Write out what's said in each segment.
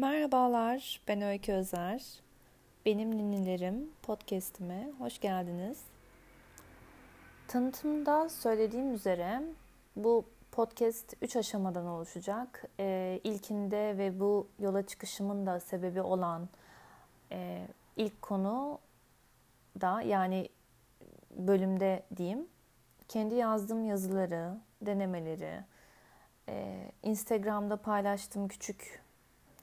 Merhabalar, ben Öykü Özer. Benim Ninnilerim podcast'ime hoş geldiniz. Tanıtımda söylediğim üzere bu podcast 3 aşamadan oluşacak. Ee, ilkinde ve bu yola çıkışımın da sebebi olan e, ilk konu da yani bölümde diyeyim kendi yazdığım yazıları, denemeleri, e, Instagram'da paylaştığım küçük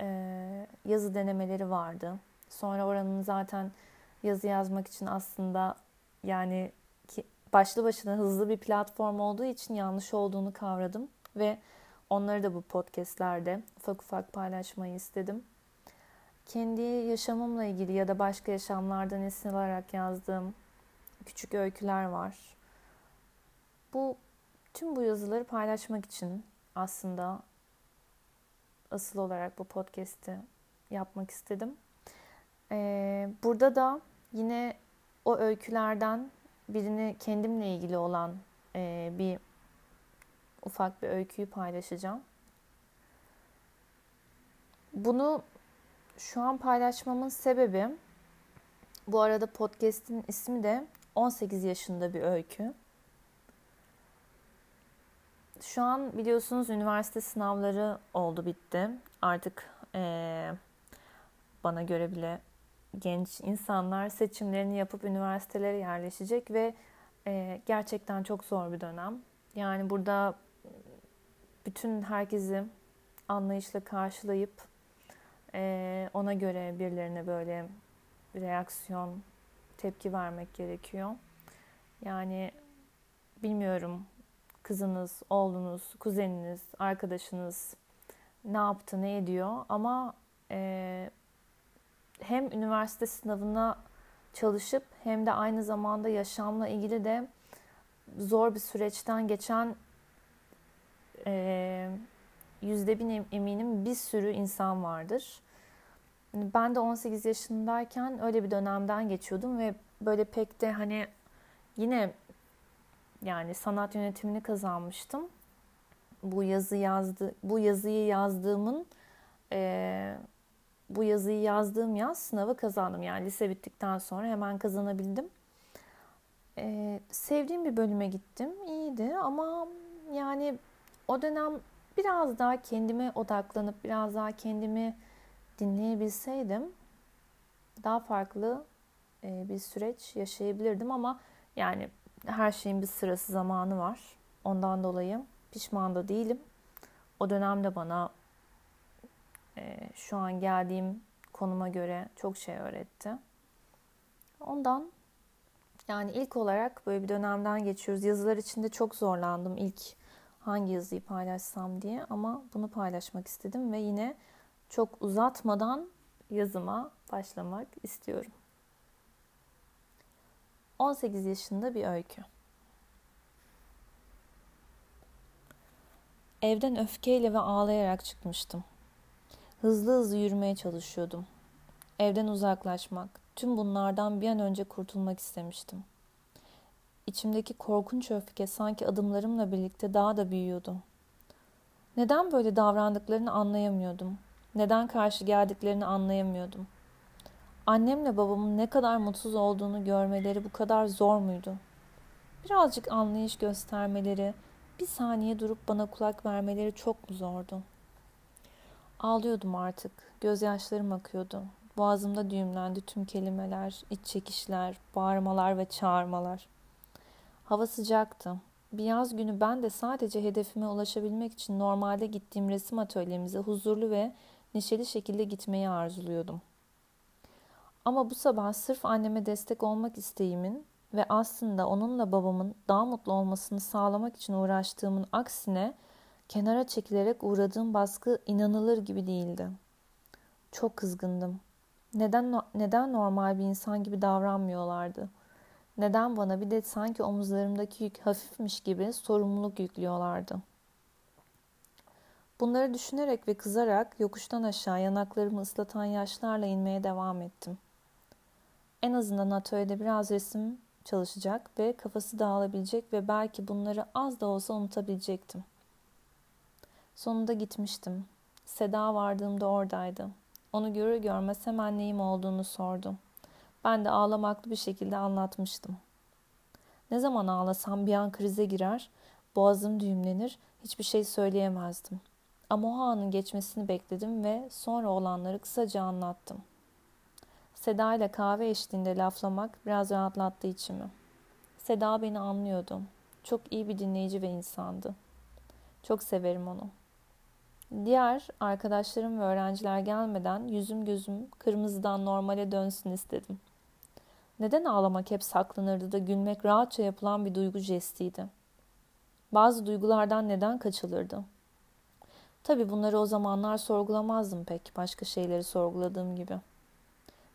e, yazı denemeleri vardı. Sonra oranın zaten yazı yazmak için aslında yani ki başlı başına hızlı bir platform olduğu için yanlış olduğunu kavradım ve onları da bu podcastlerde ufak ufak paylaşmayı istedim. Kendi yaşamımla ilgili ya da başka yaşamlardan esin alarak yazdığım küçük öyküler var. Bu tüm bu yazıları paylaşmak için aslında asıl olarak bu podcast'i yapmak istedim. Ee, burada da yine o öykülerden birini kendimle ilgili olan e, bir ufak bir öyküyü paylaşacağım. Bunu şu an paylaşmamın sebebi bu arada podcast'in ismi de 18 yaşında bir öykü. Şu an biliyorsunuz üniversite sınavları oldu bitti. Artık ee, bana göre bile genç insanlar seçimlerini yapıp üniversitelere yerleşecek ve e, gerçekten çok zor bir dönem. Yani burada bütün herkesi anlayışla karşılayıp e, ona göre birilerine böyle reaksiyon, tepki vermek gerekiyor. Yani bilmiyorum kızınız, oğlunuz, kuzeniniz, arkadaşınız ne yaptı, ne ediyor ama e, hem üniversite sınavına çalışıp hem de aynı zamanda yaşamla ilgili de zor bir süreçten geçen e, yüzde bin eminim bir sürü insan vardır. Ben de 18 yaşındayken öyle bir dönemden geçiyordum ve böyle pek de hani yine yani sanat yönetimini kazanmıştım. Bu yazı yazdı, bu yazıyı yazdığımın e, bu yazıyı yazdığım yaz sınavı kazandım. Yani lise bittikten sonra hemen kazanabildim. E, sevdiğim bir bölüme gittim. İyiydi ama yani o dönem biraz daha kendime odaklanıp biraz daha kendimi dinleyebilseydim daha farklı e, bir süreç yaşayabilirdim ama yani her şeyin bir sırası zamanı var. Ondan dolayı pişman da değilim. O dönemde bana e, şu an geldiğim konuma göre çok şey öğretti. Ondan yani ilk olarak böyle bir dönemden geçiyoruz. Yazılar içinde çok zorlandım ilk hangi yazıyı paylaşsam diye ama bunu paylaşmak istedim ve yine çok uzatmadan yazıma başlamak istiyorum. 18 yaşında bir öykü. Evden öfkeyle ve ağlayarak çıkmıştım. Hızlı hızlı yürümeye çalışıyordum. Evden uzaklaşmak, tüm bunlardan bir an önce kurtulmak istemiştim. İçimdeki korkunç öfke sanki adımlarımla birlikte daha da büyüyordu. Neden böyle davrandıklarını anlayamıyordum. Neden karşı geldiklerini anlayamıyordum. Annemle babamın ne kadar mutsuz olduğunu görmeleri bu kadar zor muydu? Birazcık anlayış göstermeleri, bir saniye durup bana kulak vermeleri çok mu zordu? Ağlıyordum artık. Gözyaşlarım akıyordu. Boğazımda düğümlendi tüm kelimeler, iç çekişler, bağırmalar ve çağırmalar. Hava sıcaktı. Bir yaz günü ben de sadece hedefime ulaşabilmek için normalde gittiğim resim atölyemize huzurlu ve neşeli şekilde gitmeyi arzuluyordum. Ama bu sabah sırf anneme destek olmak isteğimin ve aslında onunla babamın daha mutlu olmasını sağlamak için uğraştığımın aksine kenara çekilerek uğradığım baskı inanılır gibi değildi. Çok kızgındım. Neden neden normal bir insan gibi davranmıyorlardı? Neden bana bir de sanki omuzlarımdaki yük hafifmiş gibi sorumluluk yüklüyorlardı? Bunları düşünerek ve kızarak yokuştan aşağı yanaklarımı ıslatan yaşlarla inmeye devam ettim. En azından atölyede biraz resim çalışacak ve kafası dağılabilecek ve belki bunları az da olsa unutabilecektim. Sonunda gitmiştim. Seda vardığımda oradaydı. Onu görür görmez hemen neyim olduğunu sordu. Ben de ağlamaklı bir şekilde anlatmıştım. Ne zaman ağlasam bir an krize girer, boğazım düğümlenir, hiçbir şey söyleyemezdim. Ama o anın geçmesini bekledim ve sonra olanları kısaca anlattım. Seda ile kahve eşliğinde laflamak biraz rahatlattı içimi. Seda beni anlıyordu. Çok iyi bir dinleyici ve insandı. Çok severim onu. Diğer arkadaşlarım ve öğrenciler gelmeden yüzüm gözüm kırmızıdan normale dönsün istedim. Neden ağlamak hep saklanırdı da gülmek rahatça yapılan bir duygu jestiydi. Bazı duygulardan neden kaçılırdı? Tabii bunları o zamanlar sorgulamazdım pek başka şeyleri sorguladığım gibi.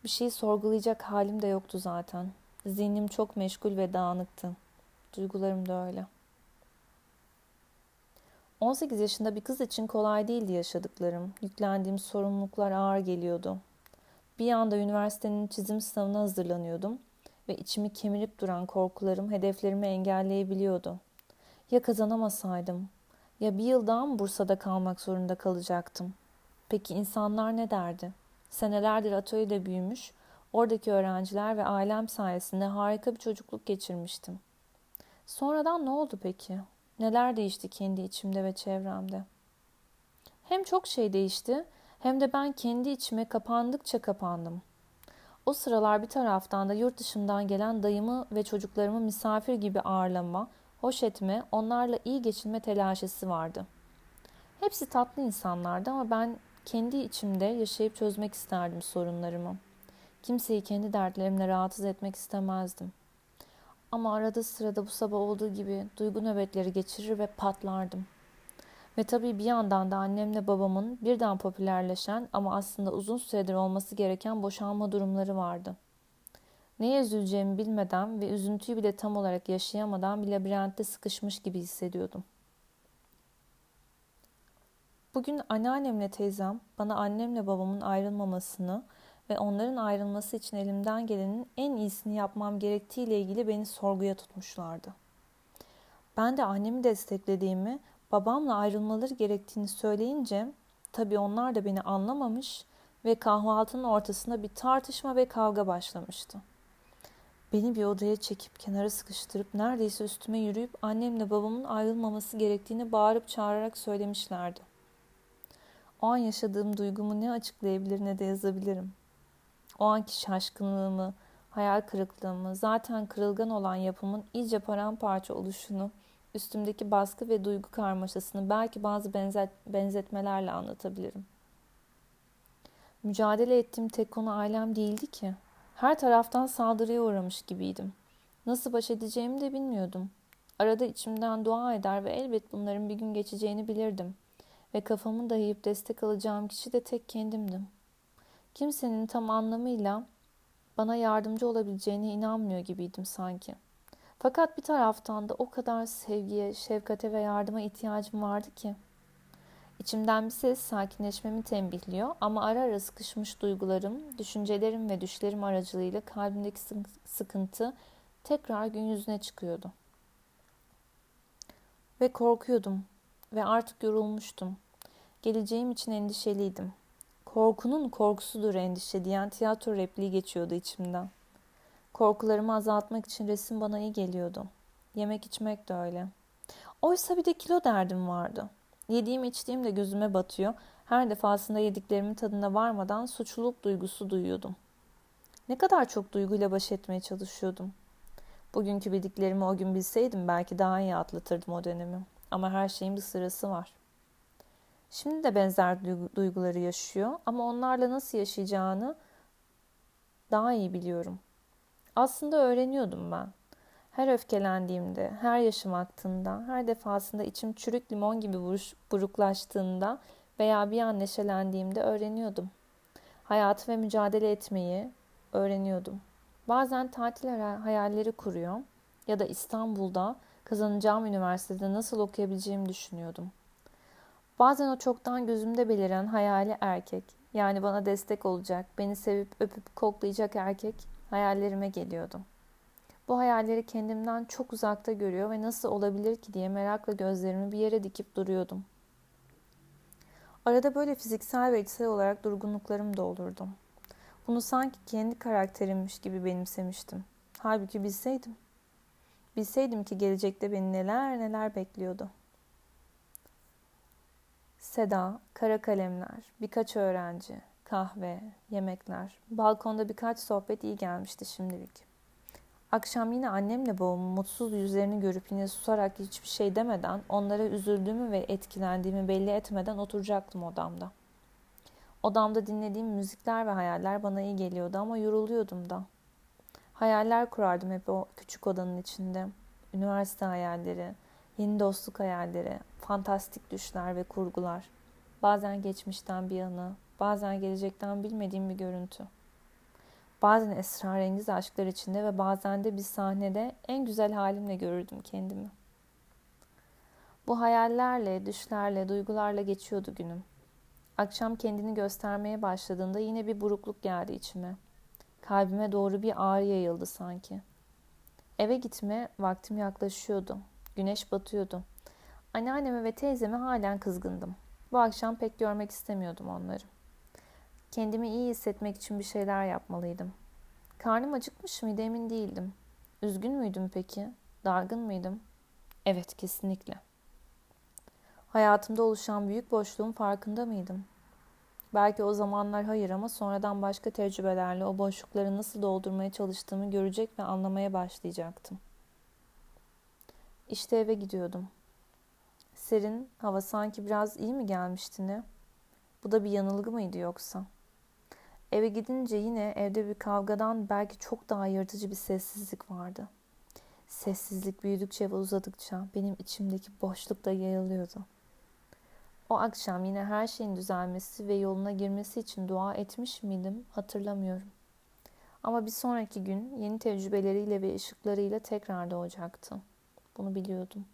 Bir şeyi sorgulayacak halim de yoktu zaten. Zihnim çok meşgul ve dağınıktı. Duygularım da öyle. 18 yaşında bir kız için kolay değildi yaşadıklarım. Yüklendiğim sorumluluklar ağır geliyordu. Bir yanda üniversitenin çizim sınavına hazırlanıyordum ve içimi kemirip duran korkularım hedeflerimi engelleyebiliyordu. Ya kazanamasaydım? Ya bir yıl daha mı Bursa'da kalmak zorunda kalacaktım? Peki insanlar ne derdi? Senelerdir atölyede büyümüş, oradaki öğrenciler ve ailem sayesinde harika bir çocukluk geçirmiştim. Sonradan ne oldu peki? Neler değişti kendi içimde ve çevremde? Hem çok şey değişti hem de ben kendi içime kapandıkça kapandım. O sıralar bir taraftan da yurt dışından gelen dayımı ve çocuklarımı misafir gibi ağırlama, hoş etme, onlarla iyi geçinme telaşesi vardı. Hepsi tatlı insanlardı ama ben kendi içimde yaşayıp çözmek isterdim sorunlarımı. Kimseyi kendi dertlerimle rahatsız etmek istemezdim. Ama arada sırada bu sabah olduğu gibi duygu nöbetleri geçirir ve patlardım. Ve tabii bir yandan da annemle babamın birden popülerleşen ama aslında uzun süredir olması gereken boşanma durumları vardı. Neye üzüleceğimi bilmeden ve üzüntüyü bile tam olarak yaşayamadan bir labirentte sıkışmış gibi hissediyordum. Bugün anneannemle teyzem bana annemle babamın ayrılmamasını ve onların ayrılması için elimden gelenin en iyisini yapmam gerektiğiyle ilgili beni sorguya tutmuşlardı. Ben de annemi desteklediğimi, babamla ayrılmaları gerektiğini söyleyince tabii onlar da beni anlamamış ve kahvaltının ortasında bir tartışma ve kavga başlamıştı. Beni bir odaya çekip kenara sıkıştırıp neredeyse üstüme yürüyüp annemle babamın ayrılmaması gerektiğini bağırıp çağırarak söylemişlerdi. O an yaşadığım duygumu ne açıklayabilir ne de yazabilirim. O anki şaşkınlığımı, hayal kırıklığımı, zaten kırılgan olan yapımın iyice paramparça oluşunu, üstümdeki baskı ve duygu karmaşasını belki bazı benzet, benzetmelerle anlatabilirim. Mücadele ettiğim tek konu ailem değildi ki. Her taraftan saldırıya uğramış gibiydim. Nasıl baş edeceğimi de bilmiyordum. Arada içimden dua eder ve elbet bunların bir gün geçeceğini bilirdim. Ve kafamı dayayıp destek alacağım kişi de tek kendimdim. Kimsenin tam anlamıyla bana yardımcı olabileceğine inanmıyor gibiydim sanki. Fakat bir taraftan da o kadar sevgiye, şefkate ve yardıma ihtiyacım vardı ki. İçimden bir ses sakinleşmemi tembihliyor ama ara ara sıkışmış duygularım, düşüncelerim ve düşlerim aracılığıyla kalbimdeki sıkıntı tekrar gün yüzüne çıkıyordu. Ve korkuyordum ve artık yorulmuştum. Geleceğim için endişeliydim. Korkunun korkusudur endişe diyen tiyatro repliği geçiyordu içimden. Korkularımı azaltmak için resim bana iyi geliyordu. Yemek içmek de öyle. Oysa bir de kilo derdim vardı. Yediğim içtiğim de gözüme batıyor. Her defasında yediklerimin tadına varmadan suçluluk duygusu duyuyordum. Ne kadar çok duyguyla baş etmeye çalışıyordum. Bugünkü bildiklerimi o gün bilseydim belki daha iyi atlatırdım o dönemi. Ama her şeyin bir sırası var. Şimdi de benzer duyguları yaşıyor ama onlarla nasıl yaşayacağını daha iyi biliyorum. Aslında öğreniyordum ben. Her öfkelendiğimde, her yaşım aktığında, her defasında içim çürük limon gibi buruklaştığında veya bir an neşelendiğimde öğreniyordum. Hayatı ve mücadele etmeyi öğreniyordum. Bazen tatil hayalleri kuruyor ya da İstanbul'da kazanacağım üniversitede nasıl okuyabileceğimi düşünüyordum. Bazen o çoktan gözümde beliren hayali erkek, yani bana destek olacak, beni sevip öpüp koklayacak erkek hayallerime geliyordu. Bu hayalleri kendimden çok uzakta görüyor ve nasıl olabilir ki diye merakla gözlerimi bir yere dikip duruyordum. Arada böyle fiziksel ve içsel olarak durgunluklarım da olurdu. Bunu sanki kendi karakterimmiş gibi benimsemiştim. Halbuki bilseydim. Bilseydim ki gelecekte beni neler neler bekliyordu. Seda, kara kalemler, birkaç öğrenci, kahve, yemekler, balkonda birkaç sohbet iyi gelmişti şimdilik. Akşam yine annemle babamın mutsuz yüzlerini görüp yine susarak hiçbir şey demeden, onlara üzüldüğümü ve etkilendiğimi belli etmeden oturacaktım odamda. Odamda dinlediğim müzikler ve hayaller bana iyi geliyordu ama yoruluyordum da. Hayaller kurardım hep o küçük odanın içinde. Üniversite hayalleri, yeni dostluk hayalleri, fantastik düşler ve kurgular. Bazen geçmişten bir anı, bazen gelecekten bilmediğim bir görüntü. Bazen esrarengiz aşklar içinde ve bazen de bir sahnede en güzel halimle görürdüm kendimi. Bu hayallerle, düşlerle, duygularla geçiyordu günüm. Akşam kendini göstermeye başladığında yine bir burukluk geldi içime. Kalbime doğru bir ağrı yayıldı sanki. Eve gitme vaktim yaklaşıyordu. Güneş batıyordu. Anneanneme ve teyzeme halen kızgındım. Bu akşam pek görmek istemiyordum onları. Kendimi iyi hissetmek için bir şeyler yapmalıydım. Karnım acıkmış mıydı emin değildim. Üzgün müydüm peki? Dargın mıydım? Evet kesinlikle. Hayatımda oluşan büyük boşluğun farkında mıydım? Belki o zamanlar hayır ama sonradan başka tecrübelerle o boşlukları nasıl doldurmaya çalıştığımı görecek ve anlamaya başlayacaktım. İşte eve gidiyordum. Serin hava sanki biraz iyi mi gelmişti ne? Bu da bir yanılgı mıydı yoksa? Eve gidince yine evde bir kavgadan belki çok daha yırtıcı bir sessizlik vardı. Sessizlik büyüdükçe ve uzadıkça benim içimdeki boşluk da yayılıyordu. O akşam yine her şeyin düzelmesi ve yoluna girmesi için dua etmiş miydim hatırlamıyorum. Ama bir sonraki gün yeni tecrübeleriyle ve ışıklarıyla tekrar doğacaktı. Bunu biliyordum.